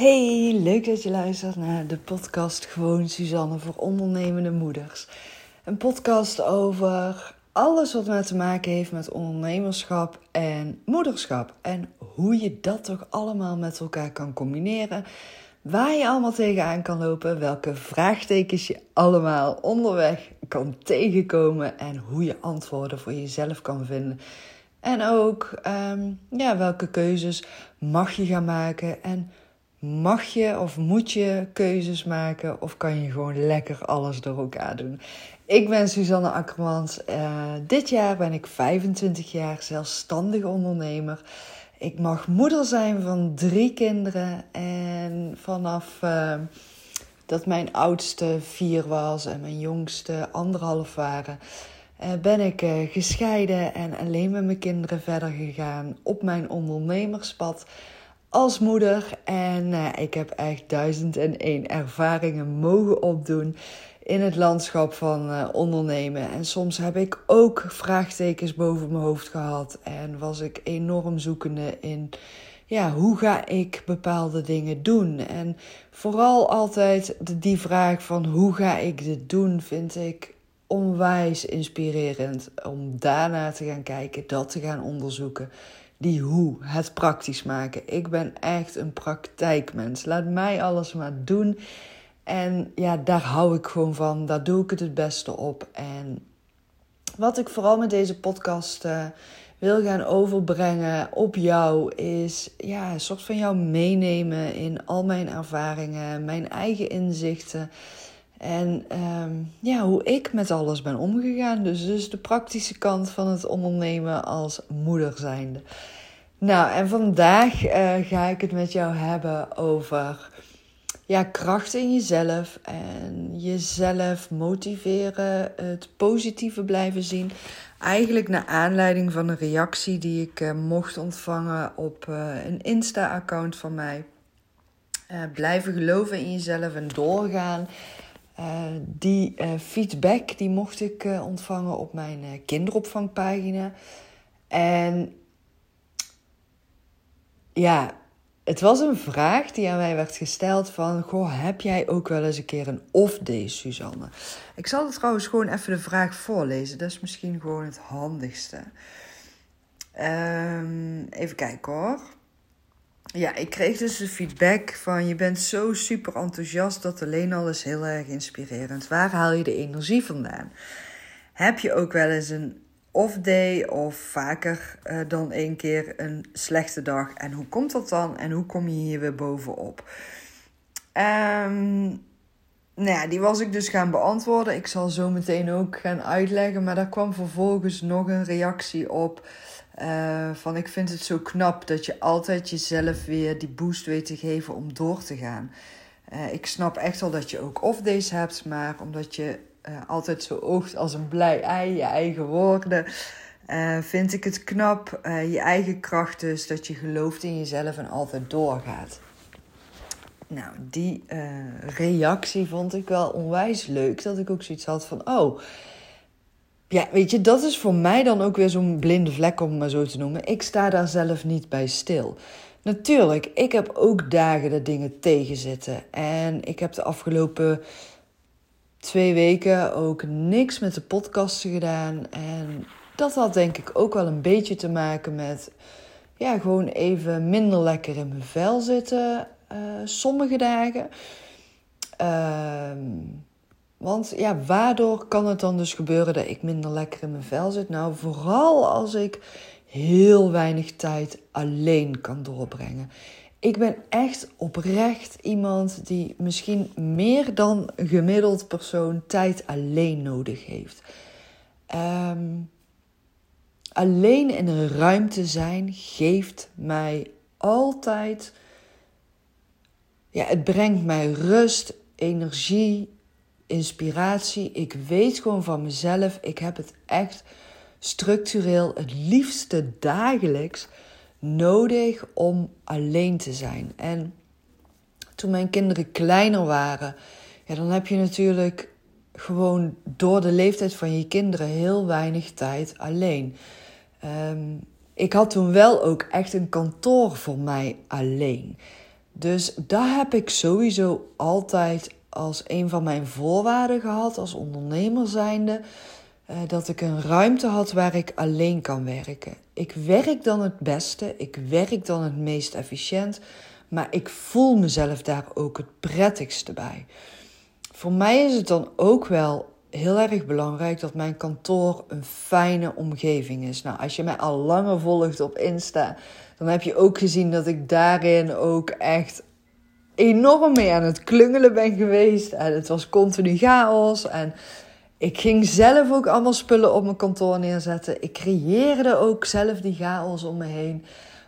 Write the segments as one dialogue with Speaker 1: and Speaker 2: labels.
Speaker 1: Hey, leuk dat je luistert naar de podcast Gewoon Suzanne voor ondernemende moeders. Een podcast over alles wat maar te maken heeft met ondernemerschap en moederschap. En hoe je dat toch allemaal met elkaar kan combineren. Waar je allemaal tegenaan kan lopen, welke vraagtekens je allemaal onderweg kan tegenkomen en hoe je antwoorden voor jezelf kan vinden. En ook um, ja, welke keuzes mag je gaan maken en Mag je of moet je keuzes maken of kan je gewoon lekker alles door elkaar doen? Ik ben Suzanne Akkermans. Uh, dit jaar ben ik 25 jaar zelfstandig ondernemer. Ik mag moeder zijn van drie kinderen. En vanaf uh, dat mijn oudste vier was en mijn jongste anderhalf waren, uh, ben ik gescheiden en alleen met mijn kinderen verder gegaan op mijn ondernemerspad als moeder. En uh, ik heb echt duizend en één ervaringen mogen opdoen in het landschap van uh, ondernemen. En soms heb ik ook vraagtekens boven mijn hoofd gehad. En was ik enorm zoekende in ja, hoe ga ik bepaalde dingen doen? En vooral altijd die vraag van hoe ga ik dit doen, vind ik onwijs inspirerend. Om daarna te gaan kijken, dat te gaan onderzoeken die hoe, het praktisch maken. Ik ben echt een praktijkmens. Laat mij alles maar doen. En ja, daar hou ik gewoon van. Daar doe ik het het beste op. En wat ik vooral met deze podcast uh, wil gaan overbrengen op jou is ja, een soort van jou meenemen in al mijn ervaringen, mijn eigen inzichten. En um, ja, hoe ik met alles ben omgegaan. Dus, dus de praktische kant van het ondernemen als moeder zijnde. Nou, en vandaag uh, ga ik het met jou hebben over ja, kracht in jezelf. En jezelf motiveren, het positieve blijven zien. Eigenlijk naar aanleiding van een reactie die ik uh, mocht ontvangen op uh, een Insta-account van mij. blijven geloven in jezelf en doorgaan. Uh, die uh, feedback die mocht ik uh, ontvangen op mijn kinderopvangpagina. En ja, het was een vraag die aan mij werd gesteld van... Goh, heb jij ook wel eens een keer een off-day, Suzanne? Ik zal het trouwens gewoon even de vraag voorlezen. Dat is misschien gewoon het handigste. Um, even kijken hoor. Ja, ik kreeg dus de feedback van je bent zo super enthousiast dat alleen al is heel erg inspirerend. Waar haal je de energie vandaan? Heb je ook wel eens een off day of vaker uh, dan één keer een slechte dag? En hoe komt dat dan en hoe kom je hier weer bovenop? Um, nou ja, die was ik dus gaan beantwoorden. Ik zal zo meteen ook gaan uitleggen, maar daar kwam vervolgens nog een reactie op. Uh, van ik vind het zo knap dat je altijd jezelf weer die boost weet te geven om door te gaan. Uh, ik snap echt wel dat je ook off-days hebt, maar omdat je uh, altijd zo oogt als een blij ei, je eigen woorden, vind ik het knap, je eigen kracht dus, dat je gelooft in jezelf en altijd doorgaat. Nou, die reactie vond ik wel onwijs leuk, dat ik ook zoiets had van, oh ja, weet je, dat is voor mij dan ook weer zo'n blinde vlek, om maar zo te noemen. Ik sta daar zelf niet bij stil. Natuurlijk, ik heb ook dagen dat dingen tegenzitten. En ik heb de afgelopen twee weken ook niks met de podcasten gedaan. En dat had denk ik ook wel een beetje te maken met... ja, gewoon even minder lekker in mijn vel zitten. Uh, sommige dagen. Ehm... Want ja, waardoor kan het dan dus gebeuren dat ik minder lekker in mijn vel zit? Nou, vooral als ik heel weinig tijd alleen kan doorbrengen. Ik ben echt oprecht iemand die misschien meer dan gemiddeld persoon tijd alleen nodig heeft. Um, alleen in een ruimte zijn geeft mij altijd. Ja, het brengt mij rust, energie, inspiratie. Ik weet gewoon van mezelf. Ik heb het echt structureel het liefste dagelijks nodig om alleen te zijn. En toen mijn kinderen kleiner waren, ja, dan heb je natuurlijk gewoon door de leeftijd van je kinderen heel weinig tijd alleen. Um, ik had toen wel ook echt een kantoor voor mij alleen. Dus daar heb ik sowieso altijd als een van mijn voorwaarden gehad als ondernemer zijnde. Uh, dat ik een ruimte had waar ik alleen kan werken. Ik werk dan het beste, ik werk dan het meest efficiënt, maar ik voel mezelf daar ook het prettigste bij. Voor mij is het dan ook wel heel erg belangrijk dat mijn kantoor een fijne omgeving is. Nou, als je mij al langer volgt op Insta, dan heb je ook gezien dat ik daarin ook echt enorm mee aan het klungelen ben geweest. En het was continu chaos. En ik ging zelf ook allemaal spullen op mijn kantoor neerzetten. Ik creëerde ook zelf die chaos om me heen.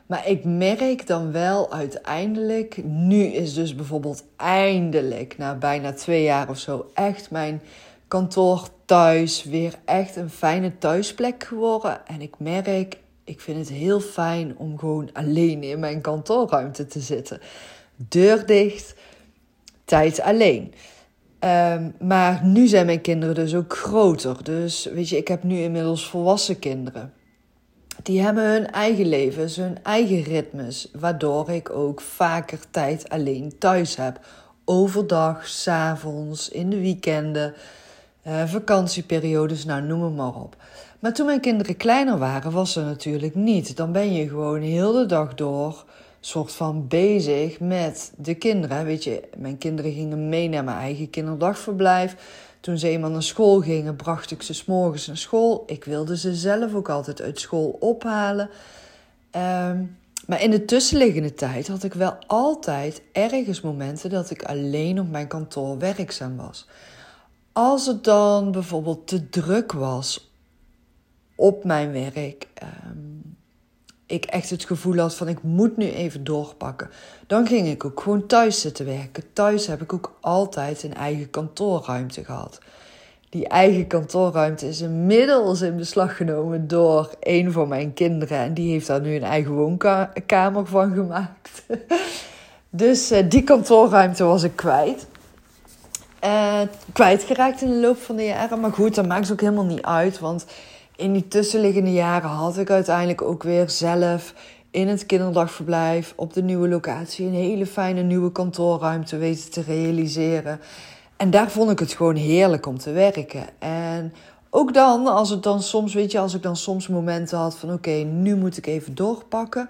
Speaker 1: Maar ik merk dan wel uiteindelijk, nu is dus bijvoorbeeld eindelijk, na bijna twee jaar of zo, echt mijn kantoor thuis weer echt een fijne thuisplek geworden. En ik merk, ik vind het heel fijn om gewoon alleen in mijn kantoorruimte te zitten. Deur dicht, tijd alleen. Ehm, maar nu zijn mijn kinderen dus ook groter. Dus weet je, ik heb nu inmiddels volwassen kinderen. Die hebben hun eigen levens, hun eigen ritmes, waardoor ik ook vaker tijd alleen thuis heb. Overdag, s avonds, in de weekenden, uh, vakantieperiodes, nou noem het maar op. Maar toen mijn kinderen kleiner waren, was er natuurlijk niet. Dan ben je gewoon heel de dag door soort van bezig met de kinderen. Weet je, mijn kinderen gingen mee naar mijn eigen kinderdagverblijf. Toen ze eenmaal naar school gingen, bracht ik ze s'morgens naar school. Ik wilde ze zelf ook altijd uit school ophalen. Ehm, maar in de tussenliggende tijd had ik wel altijd ergens momenten dat ik alleen op mijn kantoor werkzaam was. Als het dan bijvoorbeeld te druk was op mijn werk, um, ik echt het gevoel had van ik moet nu even doorpakken, dan ging ik ook gewoon thuis zitten werken. Thuis heb ik ook altijd een eigen kantoorruimte gehad. Die eigen kantoorruimte is inmiddels in beslag genomen door een van mijn kinderen. En die heeft daar nu een eigen woonkamer van gemaakt. dus uh, die kantoorruimte was ik kwijt. Uh, kwijtgeraakt in de loop van de jaren. Maar goed, dat maakt ook helemaal niet uit. Want in die tussenliggende jaren had ik uiteindelijk ook weer zelf in het kinderdagverblijf op de nieuwe locatie een hele fijne nieuwe kantoorruimte weten te realiseren. En daar vond ik het gewoon heerlijk om te werken. En ook dan, als het dan soms, weet je, als ik dan soms momenten had van oké, nu moet ik even doorpakken.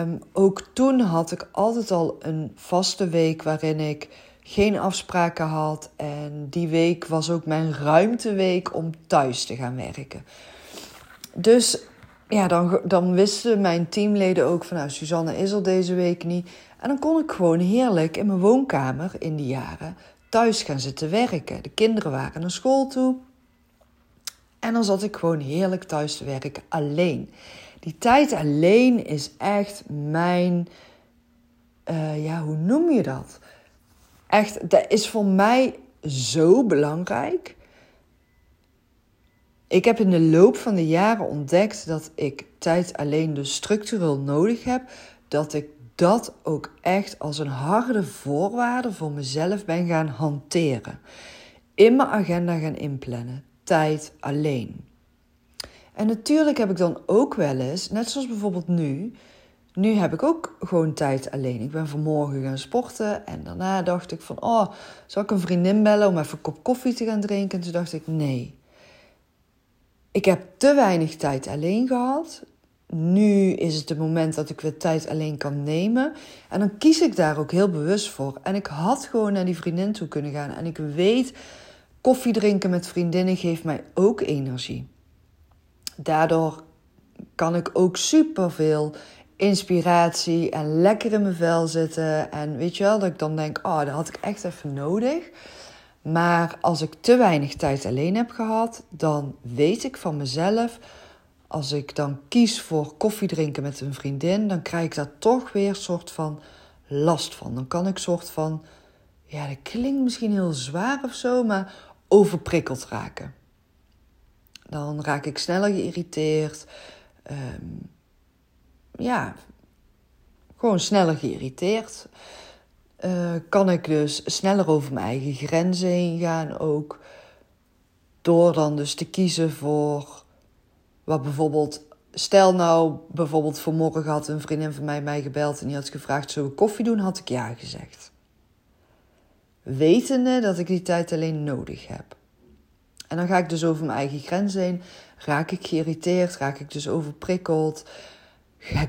Speaker 1: Um, ook toen had ik altijd al een vaste week waarin ik geen afspraken had. En die week was ook mijn ruimteweek om thuis te gaan werken. Dus ja, dan, dan wisten mijn teamleden ook van... nou, Suzanne is er deze week niet. En dan kon ik gewoon heerlijk in mijn woonkamer in die jaren... thuis gaan zitten werken. De kinderen waren naar school toe. En dan zat ik gewoon heerlijk thuis te werken, alleen. Die tijd alleen is echt mijn... Uh, ja, hoe noem je dat? Echt, dat is voor mij zo belangrijk. Ik heb in de loop van de jaren ontdekt dat ik tijd alleen dus structureel nodig heb. Dat ik dat ook echt als een harde voorwaarde voor mezelf ben gaan hanteren. In mijn agenda gaan inplannen. Tijd alleen. En natuurlijk heb ik dan ook wel eens, net zoals bijvoorbeeld nu, nu heb ik ook gewoon tijd alleen. Ik ben vanmorgen gaan sporten en daarna dacht ik van, oh, zal ik een vriendin bellen om even een kop koffie te gaan drinken? En toen dacht ik, nee. Ik heb te weinig tijd alleen gehad. Nu is het het moment dat ik weer tijd alleen kan nemen. En dan kies ik daar ook heel bewust voor. En ik had gewoon naar die vriendin toe kunnen gaan. En ik weet, koffie drinken met vriendinnen geeft mij ook energie. Daardoor kan ik ook superveel inspiratie en lekker in mijn vel zitten. En weet je wel, dat ik dan denk, oh, dat had ik echt even nodig. Maar als ik te weinig tijd alleen heb gehad, dan weet ik van mezelf, als ik dan kies voor koffie drinken met een vriendin, dan krijg ik daar toch weer soort van last van. Dan kan ik soort van, ja, dat klinkt misschien heel zwaar of zo, maar overprikkeld raken. Dan raak ik sneller geïrriteerd. Um, ja, gewoon sneller geïrriteerd. Uh, kan ik dus sneller over mijn eigen grenzen heen gaan ook. Door dan dus te kiezen voor wat bijvoorbeeld stel nou bijvoorbeeld vanmorgen had een vriendin van mij mij gebeld en die had gevraagd: zullen we koffie doen? Had ik ja gezegd. Wetende dat ik die tijd alleen nodig heb. En dan ga ik dus over mijn eigen grens heen. Raak ik geïrriteerd? Raak ik dus overprikkeld?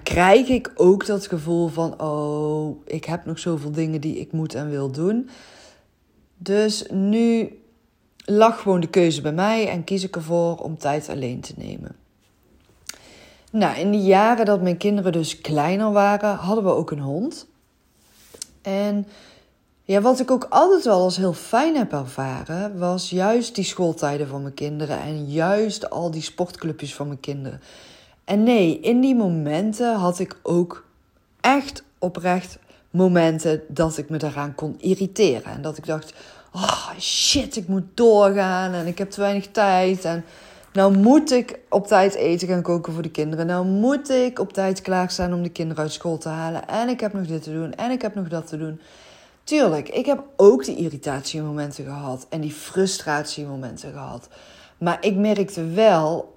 Speaker 1: Krijg ik ook dat gevoel van: oh, ik heb nog zoveel dingen die ik moet en wil doen. Dus nu lag gewoon de keuze bij mij en kies ik ervoor om tijd alleen te nemen. Nou, in de jaren dat mijn kinderen dus kleiner waren, hadden we ook een hond. En ja, wat ik ook altijd wel als heel fijn heb ervaren, was juist die schooltijden van mijn kinderen en juist al die sportclubjes van mijn kinderen. En nee, in die momenten had ik ook echt oprecht momenten dat ik me daaraan kon irriteren. En dat ik dacht, oh shit, ik moet doorgaan en ik heb te weinig tijd. En nou moet ik op tijd eten gaan koken voor de kinderen. Nou moet ik op tijd klaarstaan om de kinderen uit school te halen. En ik heb nog dit te doen en ik heb nog dat te doen. Tuurlijk, ik heb ook die irritatiemomenten gehad en die frustratiemomenten gehad. Maar ik merkte wel,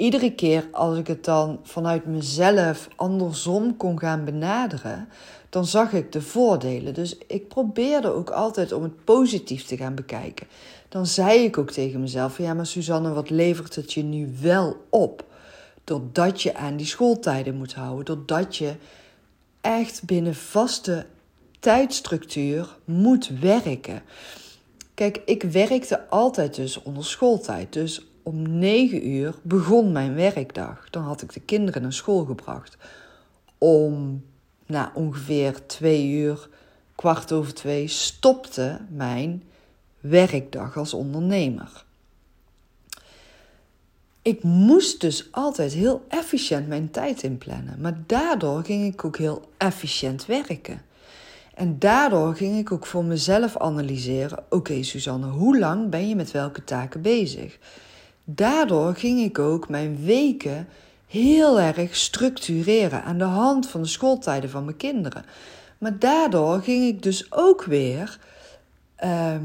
Speaker 1: iedere keer als ik het dan vanuit mezelf andersom kon gaan benaderen, dan zag ik de voordelen. Dus ik probeerde ook altijd om het positief te gaan bekijken. Dan zei ik ook tegen mezelf: ja, maar Suzanne, wat levert het je nu wel op? Doordat je aan die schooltijden moet houden, doordat je echt binnen vaste tijdstructuur moet werken. Kijk, ik werkte altijd dus onder schooltijd. Dus om 9 uur begon mijn werkdag. Dan had ik de kinderen naar school gebracht. Om na ongeveer twee uur, kwart over twee, stopte mijn werkdag als ondernemer. Ik moest dus altijd heel efficiënt mijn tijd inplannen, maar daardoor ging ik ook heel efficiënt werken. En daardoor ging ik ook voor mezelf analyseren: oké, Suzanne, hoe lang ben je met welke taken bezig? Daardoor ging ik ook mijn weken heel erg structureren aan de hand van de schooltijden van mijn kinderen. Maar daardoor ging ik dus ook weer ehm,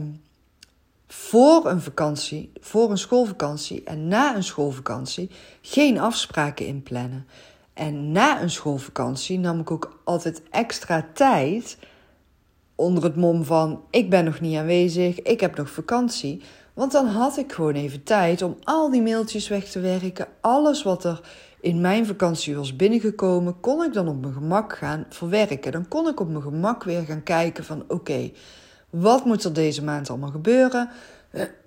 Speaker 1: voor een vakantie, voor een schoolvakantie en na een schoolvakantie geen afspraken inplannen. En na een schoolvakantie nam ik ook altijd extra tijd onder het mom van ik ben nog niet aanwezig, ik heb nog vakantie. Want dan had ik gewoon even tijd om al die mailtjes weg te werken. Alles wat er in mijn vakantie was binnengekomen, kon ik dan op mijn gemak gaan verwerken. Dan kon ik op mijn gemak weer gaan kijken van oké, wat moet er deze maand allemaal gebeuren?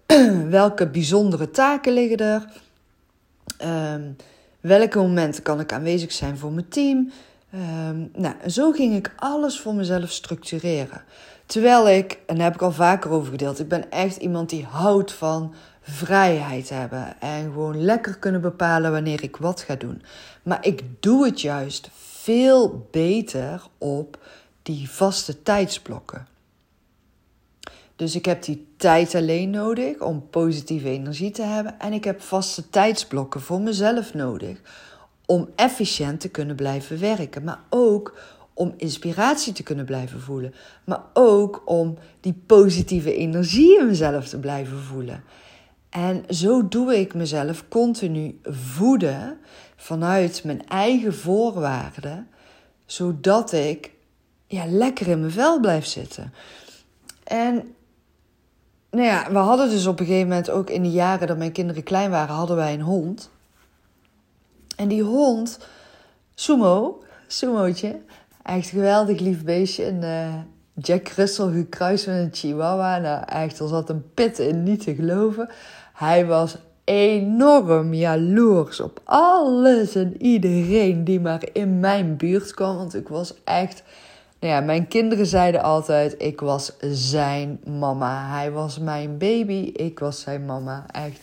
Speaker 1: Welke bijzondere taken liggen er? Um, welke momenten kan ik aanwezig zijn voor mijn team? Um, nou, zo ging ik alles voor mezelf structureren. Terwijl ik, en daar heb ik al vaker over gedeeld, ik ben echt iemand die houdt van vrijheid hebben en gewoon lekker kunnen bepalen wanneer ik wat ga doen. Maar ik doe het juist veel beter op die vaste tijdsblokken. Dus ik heb die tijd alleen nodig om positieve energie te hebben. En ik heb vaste tijdsblokken voor mezelf nodig om efficiënt te kunnen blijven werken. Maar ook om inspiratie te kunnen blijven voelen. Maar ook om die positieve energie in mezelf te blijven voelen. En zo doe ik mezelf continu voeden vanuit mijn eigen voorwaarden, zodat ik ja, lekker in mijn vel blijf zitten. En nou ja, we hadden dus op een gegeven moment ook in de jaren dat mijn kinderen klein waren, hadden wij een hond. En die hond, Sumo, Sumootje, echt geweldig lief beestje. Een uh, Jack Russell gekruist met een Chihuahua. Nou, echt, er zat een pit in, niet te geloven. Hij was enorm jaloers op alles en iedereen die maar in mijn buurt kwam. Want ik was echt. Nou ja, mijn kinderen zeiden altijd: ik was zijn mama. Hij was mijn baby, ik was zijn mama. Echt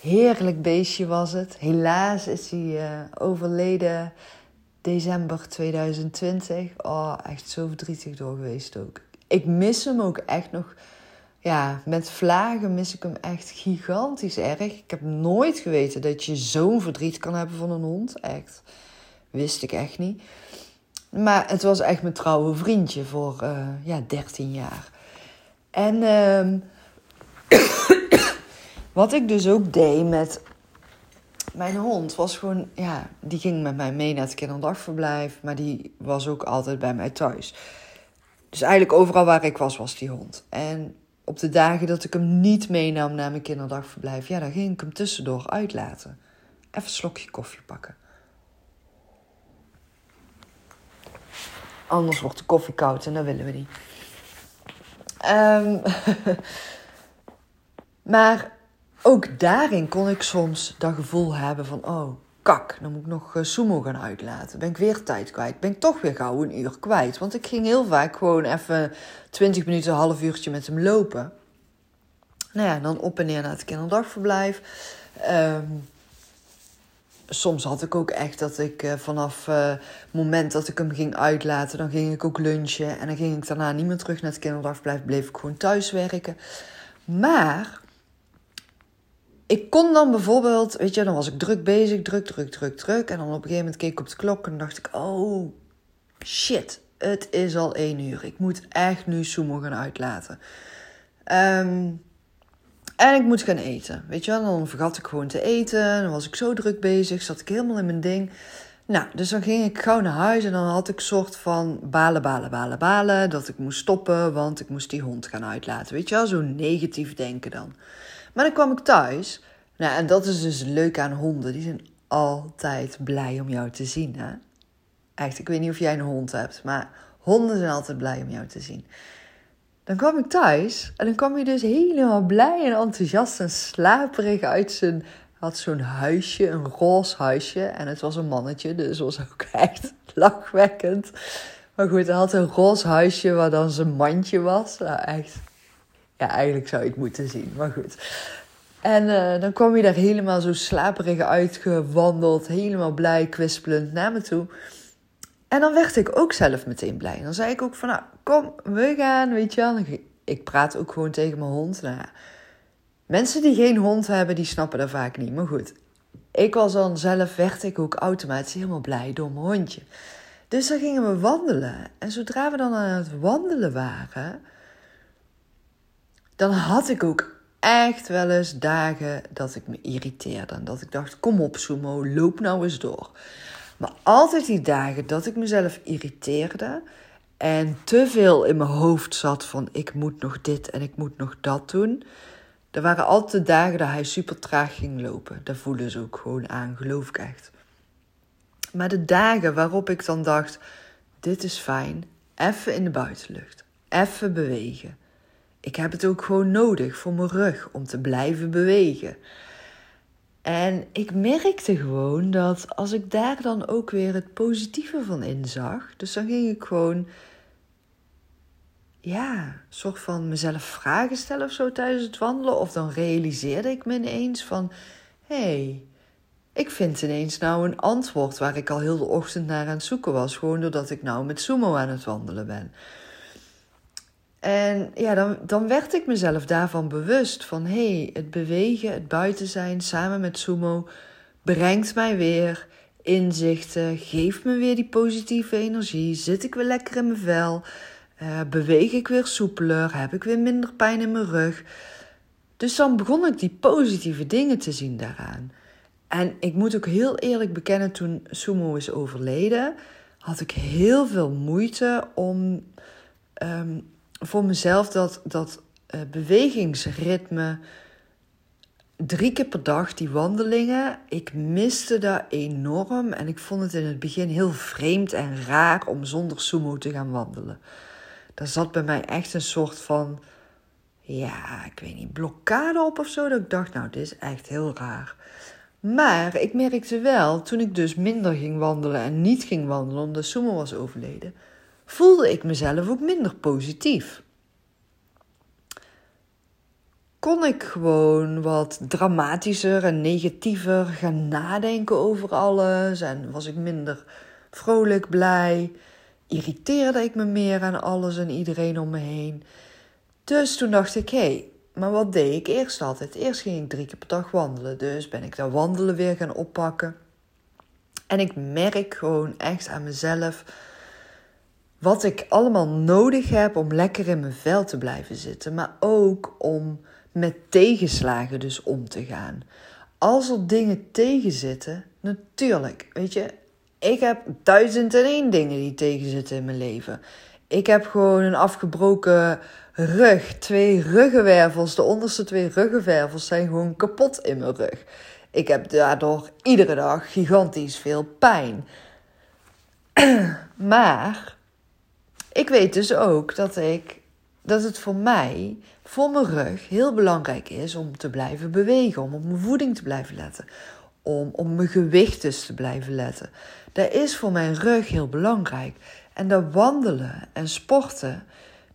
Speaker 1: heerlijk beestje was het. Helaas is hij uh, overleden december 2020. Oh, echt zo verdrietig door geweest ook. Ik mis hem ook echt nog ja, met vlagen mis ik hem echt gigantisch erg. Ik heb nooit geweten dat je zo'n verdriet kan hebben van een hond. Echt. Wist ik echt niet. Maar het was echt mijn trouwe vriendje voor uh, ja, 13 jaar. En uh, wat ik dus ook deed met, mijn hond was gewoon, ja, die ging met mij mee naar het kinderdagverblijf, maar die was ook altijd bij mij thuis. Dus eigenlijk overal waar ik was, was die hond. En op de dagen dat ik hem niet meenam naar mijn kinderdagverblijf, ja, dan ging ik hem tussendoor uitlaten. Even een slokje koffie pakken. Anders wordt de koffie koud en dat willen we niet. Um, maar ook daarin kon ik soms dat gevoel hebben van... oh, kak, dan moet ik nog uh, sumo gaan uitlaten. Ben ik weer tijd kwijt. Ben ik toch weer gauw een uur kwijt. Want ik ging heel vaak gewoon even 20 minuten, een half uurtje met hem lopen. Nou ja, dan op en neer naar het kinderdagverblijf. Um, soms had ik ook echt dat ik uh, vanaf uh, het moment dat ik hem ging uitlaten, dan ging ik ook lunchen. En dan ging ik daarna niet meer terug naar het kinderdagverblijf, bleef ik gewoon thuis werken. Maar ik kon dan bijvoorbeeld, weet je, dan was ik druk bezig, druk, druk, druk, druk. En dan op een gegeven moment keek ik op de klok en dacht ik, oh shit, het is al één uur. Ik moet echt nu sumo gaan uitlaten. Um, en ik moet gaan eten. Weet je wel, dan vergat ik gewoon te eten. Dan was ik zo druk bezig, zat ik helemaal in mijn ding. Nou, dus dan ging ik gauw naar huis en dan had ik soort van balen, balen, balen, balen. Dat ik moest stoppen, want ik moest die hond gaan uitlaten. Weet je zo negatief denken dan. Maar dan kwam ik thuis. Nou, en dat is dus leuk aan honden. Die zijn altijd blij om jou te zien, hè? Echt, ik weet niet of jij een hond hebt, maar honden zijn altijd blij om jou te zien. Dan kwam ik thuis en dan kwam hij dus helemaal blij en enthousiast en slaperig uit zijn... had zo'n huisje, een roze huisje. En het was een mannetje, dus was ook echt lachwekkend. Maar goed, hij had een roze huisje waar dan zijn mandje was. Nou, echt. Ja, eigenlijk zou het moeten zien, maar goed. En uh, dan kwam hij daar helemaal zo slaperig uitgewandeld, helemaal blij, kwispelend naar me toe. En dan werd ik ook zelf meteen blij. Dan zei ik ook van, nou, kom, we gaan, weet je wel. Ik praat ook gewoon tegen mijn hond. Nou, mensen die geen hond hebben, die snappen dat vaak niet. Maar goed, ik was dan zelf, werd ik ook automatisch helemaal blij door mijn hondje. Dus dan gingen we wandelen. En zodra we dan aan het wandelen waren, dan had ik ook echt wel eens dagen dat ik me irriteerde. En dat ik dacht, kom op Sumo, loop nou eens door. Maar altijd die dagen dat ik mezelf irriteerde en te veel in mijn hoofd zat van ik moet nog dit en ik moet nog dat doen. Er waren altijd dagen dat hij super traag ging lopen. Dat voelen ze ook gewoon aan, geloof ik echt. Maar de dagen waarop ik dan dacht, dit is fijn, even in de buitenlucht, even bewegen. Ik heb het ook gewoon nodig voor mijn rug om te blijven bewegen. En ik merkte gewoon dat als ik daar dan ook weer het positieve van inzag, dus dan ging ik gewoon, ja, soort van mezelf vragen stellen of zo tijdens het wandelen. Of dan realiseerde ik me ineens van, hé, hey, ik vind ineens nou een antwoord waar ik al heel de ochtend naar aan het zoeken was. Gewoon doordat ik nou met Sumo aan het wandelen ben. En ja, dan, dan werd ik mezelf daarvan bewust van hé, hey, het bewegen, het buiten zijn samen met Sumo brengt mij weer inzichten, geeft me weer die positieve energie, zit ik weer lekker in mijn vel, uh, beweeg ik weer soepeler, heb ik weer minder pijn in mijn rug. Dus dan begon ik die positieve dingen te zien daaraan. En ik moet ook heel eerlijk bekennen, toen Sumo is overleden, had ik heel veel moeite om um, voor mezelf dat, dat uh, bewegingsritme. Drie keer per dag die wandelingen. Ik miste dat enorm. En ik vond het in het begin heel vreemd en raar om zonder sumo te gaan wandelen. Daar zat bij mij echt een soort van. Ja, ik weet niet, blokkade op of zo. Dat ik dacht, nou, dit is echt heel raar. Maar ik merkte wel, toen ik dus minder ging wandelen en niet ging wandelen omdat Sumo was overleden, voelde ik mezelf ook minder positief. Kon ik gewoon wat dramatischer en negatiever gaan nadenken over alles en was ik minder vrolijk, blij, irriteerde ik me meer aan alles en iedereen om me heen. Dus toen dacht ik, hé, hey, maar wat deed ik eerst altijd? Eerst ging ik drie keer per dag wandelen, dus ben ik dat wandelen weer gaan oppakken. En ik merk gewoon echt aan mezelf wat ik allemaal nodig heb om lekker in mijn vel te blijven zitten. Maar ook om met tegenslagen dus om te gaan. Als er dingen tegenzitten, natuurlijk, weet je, ik heb duizend en één dingen die tegenzitten in mijn leven. Ik heb gewoon een afgebroken rug, twee ruggenwervels. De onderste twee ruggenwervels zijn gewoon kapot in mijn rug. Ik heb daardoor iedere dag gigantisch veel pijn. maar ik weet dus ook dat ik dat het voor mij, voor mijn rug, heel belangrijk is om te blijven bewegen, om op mijn voeding te blijven letten, om op mijn gewicht dus te blijven letten. Dat is voor mijn rug heel belangrijk. En dat wandelen en sporten,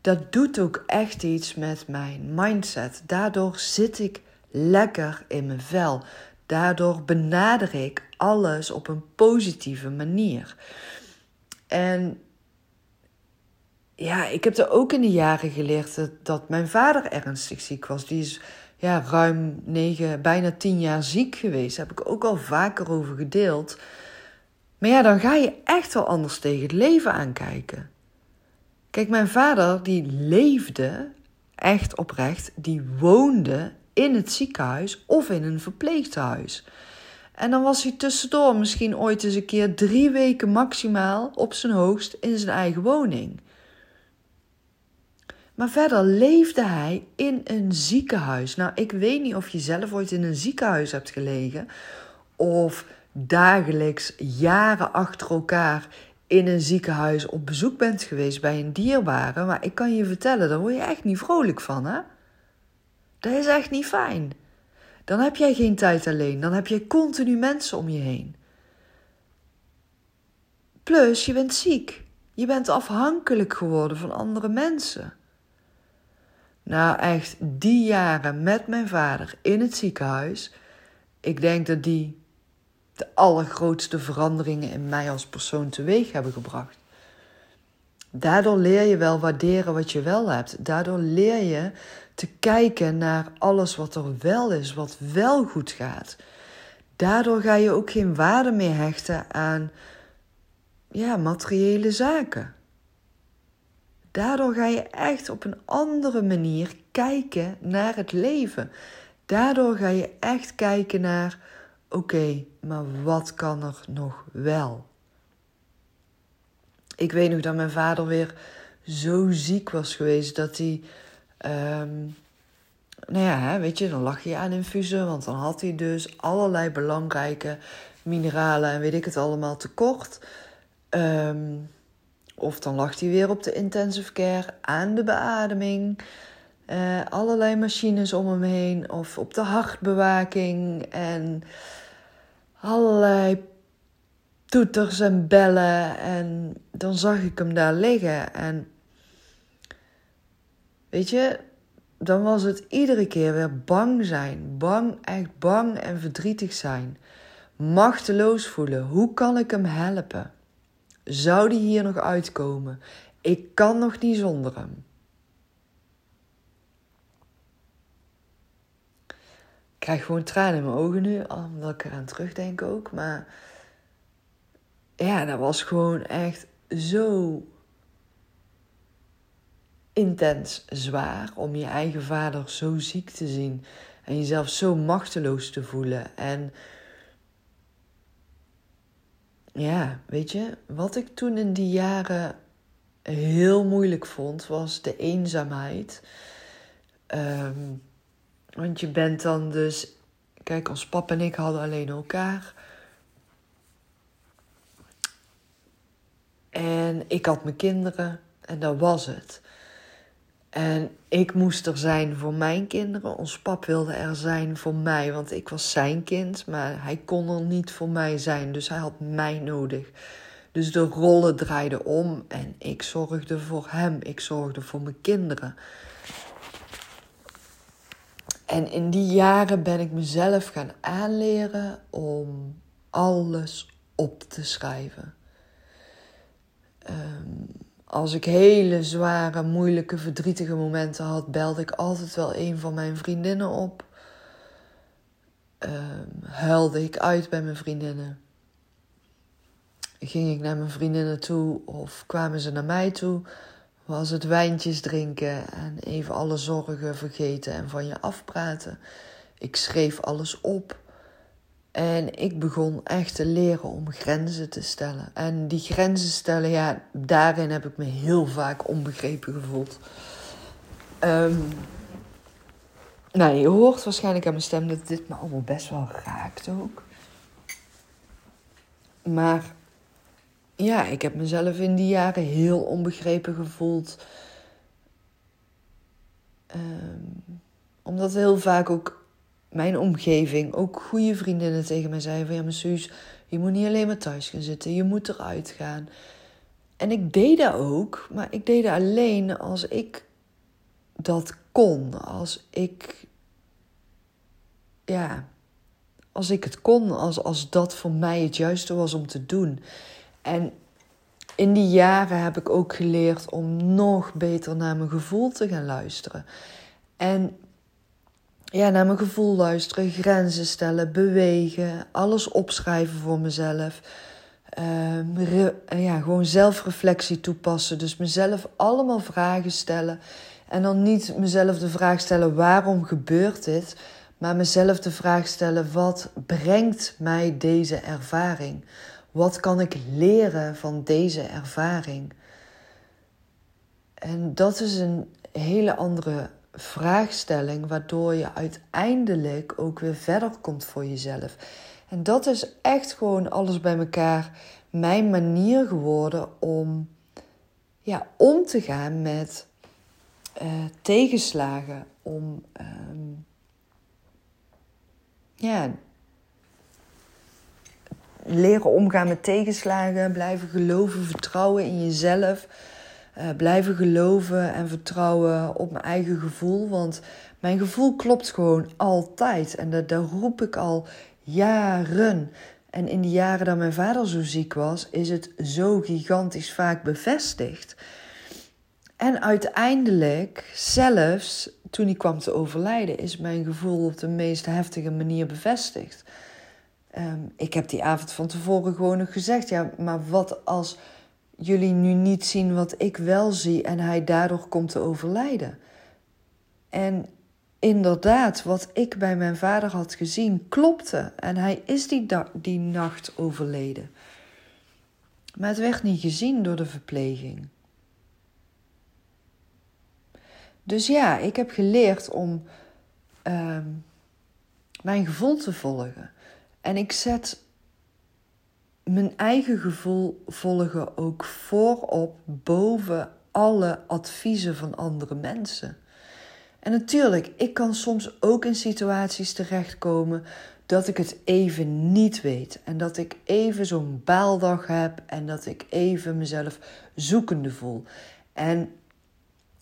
Speaker 1: dat doet ook echt iets met mijn mindset. Daardoor zit ik lekker in mijn vel. Daardoor benader ik alles op een positieve manier. En ja, ik heb er ook in de jaren geleerd dat, mijn vader ernstig ziek was. Die is ja, ruim negen, bijna tien jaar ziek geweest. Daar heb ik ook al vaker over gedeeld. Maar ja, dan ga je echt wel anders tegen het leven aankijken. Kijk, mijn vader die leefde echt oprecht, die woonde in het ziekenhuis of in een verpleeghuis. En dan was hij tussendoor misschien ooit eens een keer drie weken maximaal op zijn hoogst in zijn eigen woning. Maar verder leefde hij in een ziekenhuis. Nou, ik weet niet of je zelf ooit in een ziekenhuis hebt gelegen. Of dagelijks jaren achter elkaar in een ziekenhuis op bezoek bent geweest bij een dierbare. Maar ik kan je vertellen, daar word je echt niet vrolijk van, hè? Dat is echt niet fijn. Dan heb jij geen tijd alleen. Dan heb je continu mensen om je heen. Plus, je bent ziek. Je bent afhankelijk geworden van andere mensen. Nou, echt die jaren met mijn vader in het ziekenhuis. Ik denk dat die de allergrootste veranderingen in mij als persoon teweeg hebben gebracht. Daardoor leer je wel waarderen wat je wel hebt. Daardoor leer je te kijken naar alles wat er wel is, wat wel goed gaat. Daardoor ga je ook geen waarde meer hechten aan ja, materiële zaken. Daardoor ga je echt op een andere manier kijken naar het leven. Daardoor ga je echt kijken naar: oké, maar wat kan er nog wel? Ik weet nog dat mijn vader weer zo ziek was geweest dat hij. Um, nou ja, weet je, dan lag je aan infusen, want dan had hij dus allerlei belangrijke mineralen en weet ik het allemaal tekort. Um, of dan lag hij weer op de intensive care aan de beademing. Uh, allerlei machines om hem heen. Of op de hartbewaking. En allerlei toeters en bellen. En dan zag ik hem daar liggen. En weet je, dan was het iedere keer weer bang zijn. Bang, echt bang en verdrietig zijn. Machteloos voelen. Hoe kan ik hem helpen? Zou die hier nog uitkomen? Ik kan nog niet zonder hem. Ik krijg gewoon tranen in mijn ogen nu, omdat ik eraan terugdenk ook. Maar ja, dat was gewoon echt zo intens zwaar om je eigen vader zo ziek te zien en jezelf zo machteloos te voelen. En ja, weet je, wat ik toen in die jaren heel moeilijk vond, was de eenzaamheid. Ehm, want je bent dan dus. Kijk, ons pap en ik hadden alleen elkaar. En ik had mijn kinderen en dat was het. En ik moest er zijn voor mijn kinderen. Ons pap wilde er zijn voor mij, want ik was zijn kind. Maar hij kon er niet voor mij zijn, dus hij had mij nodig. Dus de rollen draaiden om en ik zorgde voor hem. Ik zorgde voor mijn kinderen. En in die jaren ben ik mezelf gaan aanleren om alles op te schrijven. Um, als ik hele zware, moeilijke, verdrietige momenten had, belde ik altijd wel een van mijn vriendinnen op. Um, huilde ik uit bij mijn vriendinnen. Ging ik naar mijn vriendinnen toe of kwamen ze naar mij toe? Was het wijntjes drinken en even alle zorgen vergeten en van je afpraten. Ik schreef alles op. En ik begon echt te leren om grenzen te stellen. En die grenzen stellen, ja, daarin heb ik me heel vaak onbegrepen gevoeld. Um, nou, je hoort waarschijnlijk aan mijn stem dat dit me allemaal best wel raakt ook. Maar ja, ik heb mezelf in die jaren heel onbegrepen gevoeld. Um, omdat heel vaak ook mijn omgeving, ook goede vriendinnen tegen mij zeiden van... Ja, maar Suus, je moet niet alleen maar thuis gaan zitten. Je moet eruit gaan. En ik deed dat ook, maar ik deed dat alleen als ik dat kon. Als ik... Ja, als ik het kon, als, als dat voor mij het juiste was om te doen. En in die jaren heb ik ook geleerd om nog beter naar mijn gevoel te gaan luisteren. En ja, naar mijn gevoel luisteren, grenzen stellen, bewegen, alles opschrijven voor mezelf. Uh, ja, gewoon zelfreflectie toepassen. Dus mezelf allemaal vragen stellen. En dan niet mezelf de vraag stellen waarom gebeurt dit, maar mezelf de vraag stellen wat brengt mij deze ervaring? Wat kan ik leren van deze ervaring? En dat is een hele andere vraagstelling, waardoor je uiteindelijk ook weer verder komt voor jezelf. En dat is echt gewoon alles bij elkaar mijn manier geworden om ja, om te gaan met uh, tegenslagen. Om um, ja, leren omgaan met tegenslagen, blijven geloven, vertrouwen in jezelf. Uh, blijven geloven en vertrouwen op mijn eigen gevoel. Want mijn gevoel klopt gewoon altijd. En dat, dat roep ik al jaren. En in die jaren dat mijn vader zo ziek was, is het zo gigantisch vaak bevestigd. En uiteindelijk, zelfs toen hij kwam te overlijden, is mijn gevoel op de meest heftige manier bevestigd. Um, ik heb die avond van tevoren gewoon nog gezegd: ja, maar wat als jullie nu niet zien wat ik wel zie en hij daardoor komt te overlijden. En inderdaad, wat ik bij mijn vader had gezien, klopte. En hij is die, die nacht overleden. Maar het werd niet gezien door de verpleging. Dus ja, ik heb geleerd om uh, mijn gevoel te volgen. En ik zet mijn eigen gevoel volgen ook voorop boven alle adviezen van andere mensen. En natuurlijk, ik kan soms ook in situaties terechtkomen dat ik het even niet weet. En dat ik even zo'n baaldag heb en dat ik even mezelf zoekende voel. En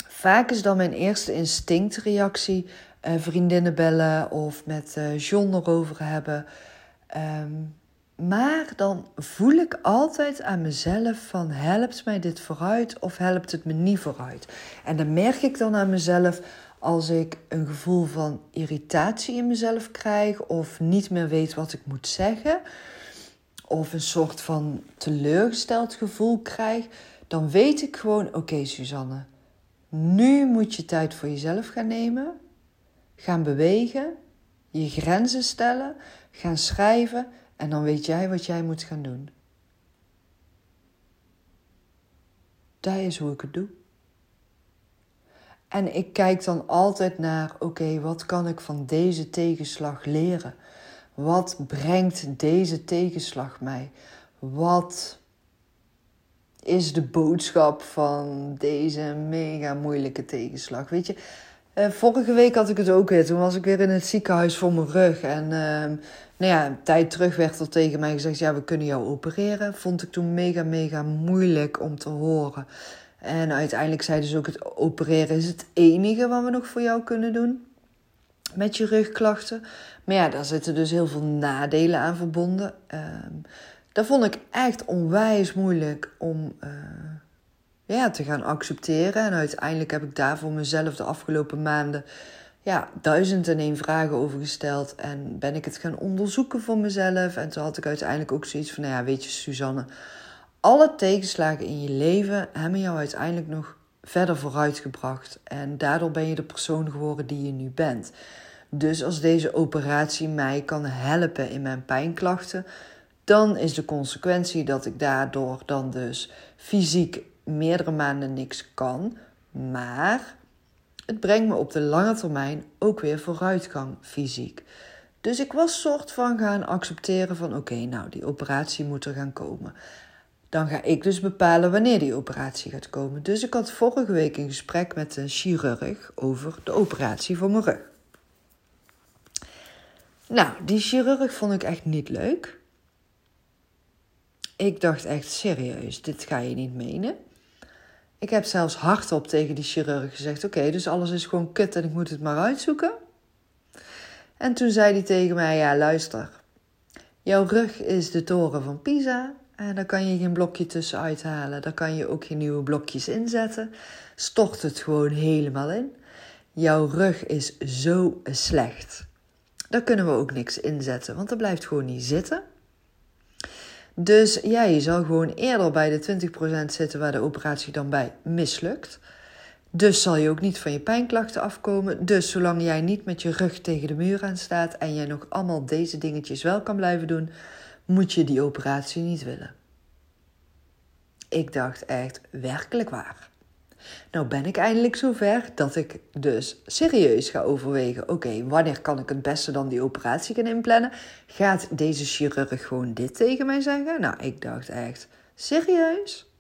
Speaker 1: vaak is dan mijn eerste instinctreactie uh, vriendinnen bellen of met uh, John erover hebben. Um, maar dan voel ik altijd aan mezelf van helpt mij dit vooruit of helpt het me niet vooruit. En dan merk ik dan aan mezelf als ik een gevoel van irritatie in mezelf krijg of niet meer weet wat ik moet zeggen of een soort van teleurgesteld gevoel krijg, dan weet ik gewoon oké Suzanne, nu moet je tijd voor jezelf gaan nemen, gaan bewegen, je grenzen stellen, gaan schrijven en dan weet jij wat jij moet gaan doen. Dat is hoe ik het doe. En ik kijk dan altijd naar: oké, wat kan ik van deze tegenslag leren? Wat brengt deze tegenslag mij? Wat is de boodschap van deze mega moeilijke tegenslag? Weet je, uh, vorige week had ik het ook weer. Toen was ik weer in het ziekenhuis voor mijn rug. En uh, nou ja, een tijd terug werd er tegen mij gezegd: ja, we kunnen jou opereren. Vond ik toen mega, mega moeilijk om te horen. En uiteindelijk zeiden ze ook: het opereren is het enige wat we nog voor jou kunnen doen. Met je rugklachten. Maar ja, daar zitten dus heel veel nadelen aan verbonden. Uh, dat vond ik echt onwijs moeilijk om uh, ja, te gaan accepteren. En uiteindelijk heb ik daar voor mezelf de afgelopen maanden ja, duizend en één vragen over gesteld. En ben ik het gaan onderzoeken voor mezelf. En toen had ik uiteindelijk ook zoiets van: nou ja, weet je, Suzanne, alle tegenslagen in je leven hebben jou uiteindelijk nog verder vooruitgebracht. En daardoor ben je de persoon geworden die je nu bent. Dus als deze operatie mij kan helpen in mijn pijnklachten, dan is de consequentie dat ik daardoor dan dus fysiek meerdere maanden niks kan. Maar het brengt me op de lange termijn ook weer vooruitgang fysiek. Dus ik was soort van gaan accepteren van oké, nou die operatie moet er gaan komen. Dan ga ik dus bepalen wanneer die operatie gaat komen. Dus ik had vorige week een gesprek met een chirurg over de operatie voor mijn rug. Nou, die chirurg vond ik echt niet leuk. Ik dacht echt serieus, dit ga je niet menen. Ik heb zelfs hardop tegen die chirurg gezegd: Oké, dus alles is gewoon kut en ik moet het maar uitzoeken. En toen zei hij tegen mij: Ja, luister. Jouw rug is de toren van Pisa. En daar kan je geen blokje tussen uithalen. Daar kan je ook geen nieuwe blokjes inzetten. Stort het gewoon helemaal in. Jouw rug is zo slecht. Daar kunnen we ook niks inzetten, want dat blijft gewoon niet zitten. Dus ja, je zal gewoon eerder bij de 20% zitten waar de operatie dan bij mislukt. Dus zal je ook niet van je pijnklachten afkomen. Dus zolang jij niet met je rug tegen de muur aan staat en jij nog allemaal deze dingetjes wel kan blijven doen, moet je die operatie niet willen. Ik dacht echt werkelijk waar. Nou ben ik eindelijk zover dat ik dus serieus ga overwegen: oké, wanneer kan ik het beste dan die operatie gaan inplannen? Gaat deze chirurg gewoon dit tegen mij zeggen? Nou, ik dacht echt: serieus?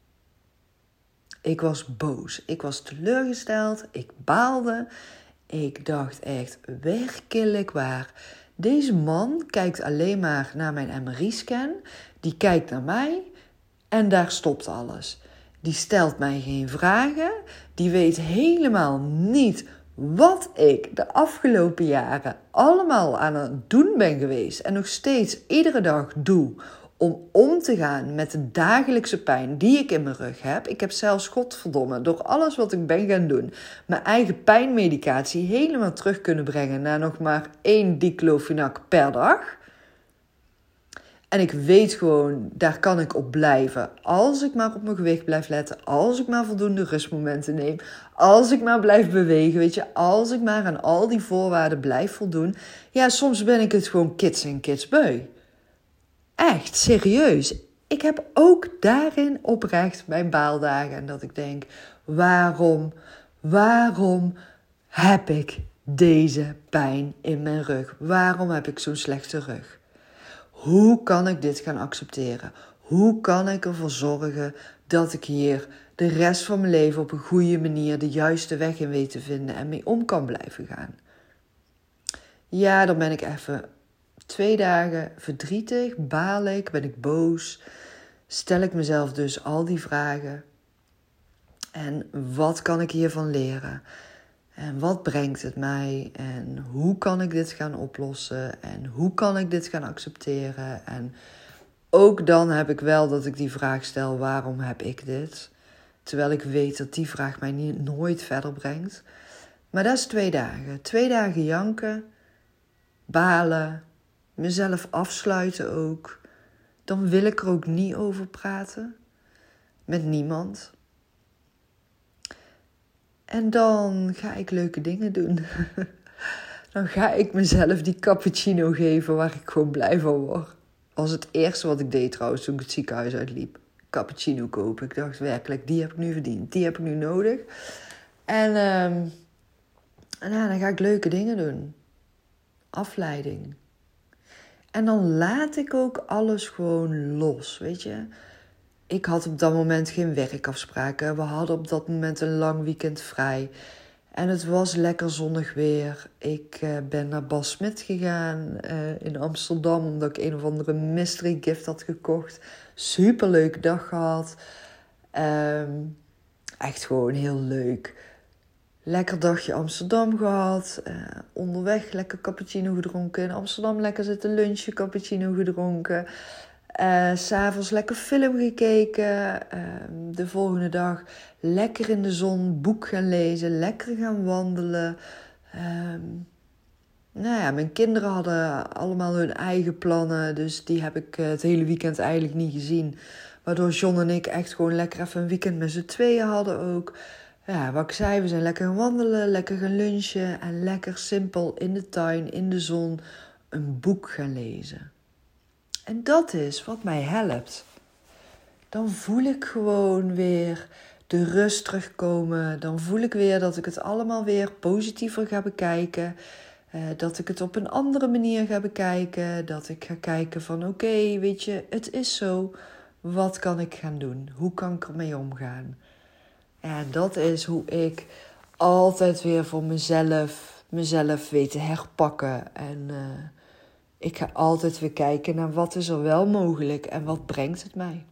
Speaker 1: Ik was boos. Ik was teleurgesteld. Ik baalde. Ik dacht echt werkelijk waar. Deze man kijkt alleen maar naar mijn MRI-scan. Die kijkt naar mij en daar stopt alles. Die stelt mij geen vragen. Die weet helemaal niet wat ik de afgelopen jaren allemaal aan het doen ben geweest. En nog steeds iedere dag doe om om te gaan met de dagelijkse pijn die ik in mijn rug heb. Ik heb zelfs, godverdomme, door alles wat ik ben gaan doen, mijn eigen pijnmedicatie helemaal terug kunnen brengen naar nog maar één diclofenac per dag. En ik weet gewoon, daar kan ik op blijven. Als ik maar op mijn gewicht blijf letten. Als ik maar voldoende rustmomenten neem. Als ik maar blijf bewegen. Weet je, als ik maar aan al die voorwaarden blijf voldoen. Ja, soms ben ik het gewoon kids en kids beu. Echt, serieus. Ik heb ook daarin oprecht mijn baaldagen. En dat ik denk, waarom, waarom heb ik deze pijn in mijn rug? Waarom heb ik zo'n slechte rug? Hoe kan ik dit gaan accepteren? Hoe kan ik ervoor zorgen dat ik hier de rest van mijn leven op een goede manier de juiste weg in weet te vinden en mee om kan blijven gaan? Ja, dan ben ik even twee dagen verdrietig, baal ik, ben ik boos. Stel ik mezelf dus al die vragen. En wat kan ik hiervan leren? En wat brengt het mij? En hoe kan ik dit gaan oplossen? En hoe kan ik dit gaan accepteren? En ook dan heb ik wel dat ik die vraag stel: waarom heb ik dit? Terwijl ik weet dat die vraag mij niet, nooit verder brengt. Maar dat is twee dagen. Twee dagen janken, balen, mezelf afsluiten ook. Dan wil ik er ook niet over praten. Met niemand. En dan ga ik leuke dingen doen. dan ga ik mezelf die cappuccino geven waar ik gewoon blij van word. Was het eerste wat ik deed trouwens toen ik het ziekenhuis uitliep. Cappuccino kopen. Ik dacht werkelijk, die heb ik nu verdiend. Die heb ik nu nodig. En, um, en ja, dan ga ik leuke dingen doen. Afleiding. En dan laat ik ook alles gewoon los, weet je ik had op dat moment geen werkafspraken. We hadden op dat moment een lang weekend vrij. En het was lekker zonnig weer. Ik uh, ben naar Bas Smit gegaan uh, in Amsterdam. Omdat ik een of andere mystery gift had gekocht. Super leuke dag gehad. Um, echt gewoon heel leuk. Lekker dagje Amsterdam gehad. Uh, onderweg lekker cappuccino gedronken. In Amsterdam lekker zitten lunchen, cappuccino gedronken. Uh, S'avonds lekker film gekeken. Uh, de volgende dag lekker in de zon boek gaan lezen. Lekker gaan wandelen. Uh, nou ja, mijn kinderen hadden allemaal hun eigen plannen. Dus die heb ik eh, het hele weekend eigenlijk niet gezien. Waardoor John en ik echt gewoon lekker even een weekend met z'n tweeën hadden ook. ja, wat ik zei, we zijn lekker gaan wandelen, lekker gaan lunchen en lekker simpel in de tuin, in de zon, een boek gaan lezen. En dat is wat mij helpt. Dan voel ik gewoon weer de rust terugkomen. Dan voel ik weer dat ik het allemaal weer positiever ga bekijken. Uh, dat ik het op een andere manier ga bekijken. Dat ik ga kijken van oké, weet je, het is zo. Wat kan ik gaan doen? Hoe kan ik ermee omgaan? En dat is hoe ik altijd weer voor mezelf, mezelf weet te herpakken. En uh, ik ga altijd weer kijken naar wat is er wel mogelijk en wat brengt het mij.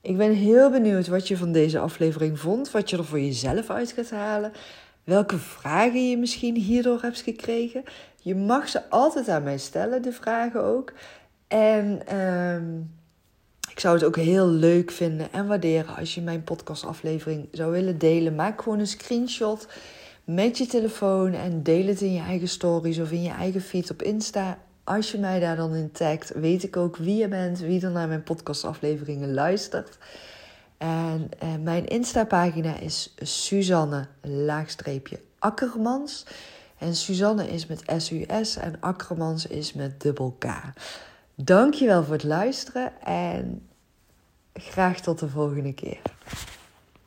Speaker 1: Ik ben heel benieuwd wat je van deze aflevering vond, wat je er voor jezelf uit gaat halen, welke vragen je misschien hierdoor hebt gekregen. Je mag ze altijd aan mij stellen, de vragen ook. En uh, ik zou het ook heel leuk vinden en waarderen als je mijn podcastaflevering zou willen delen. Maak gewoon een screenshot met je telefoon en deel het in je eigen stories of in je eigen feed op Insta. Als je mij daar dan in tagt, weet ik ook wie je bent, wie er naar mijn podcastafleveringen luistert. En eh, mijn Insta-pagina is Suzanne laagstreepje Akkermans. En Suzanne is met S-U-S en Akkermans is met dubbel K. Dankjewel voor het luisteren en graag tot de volgende keer.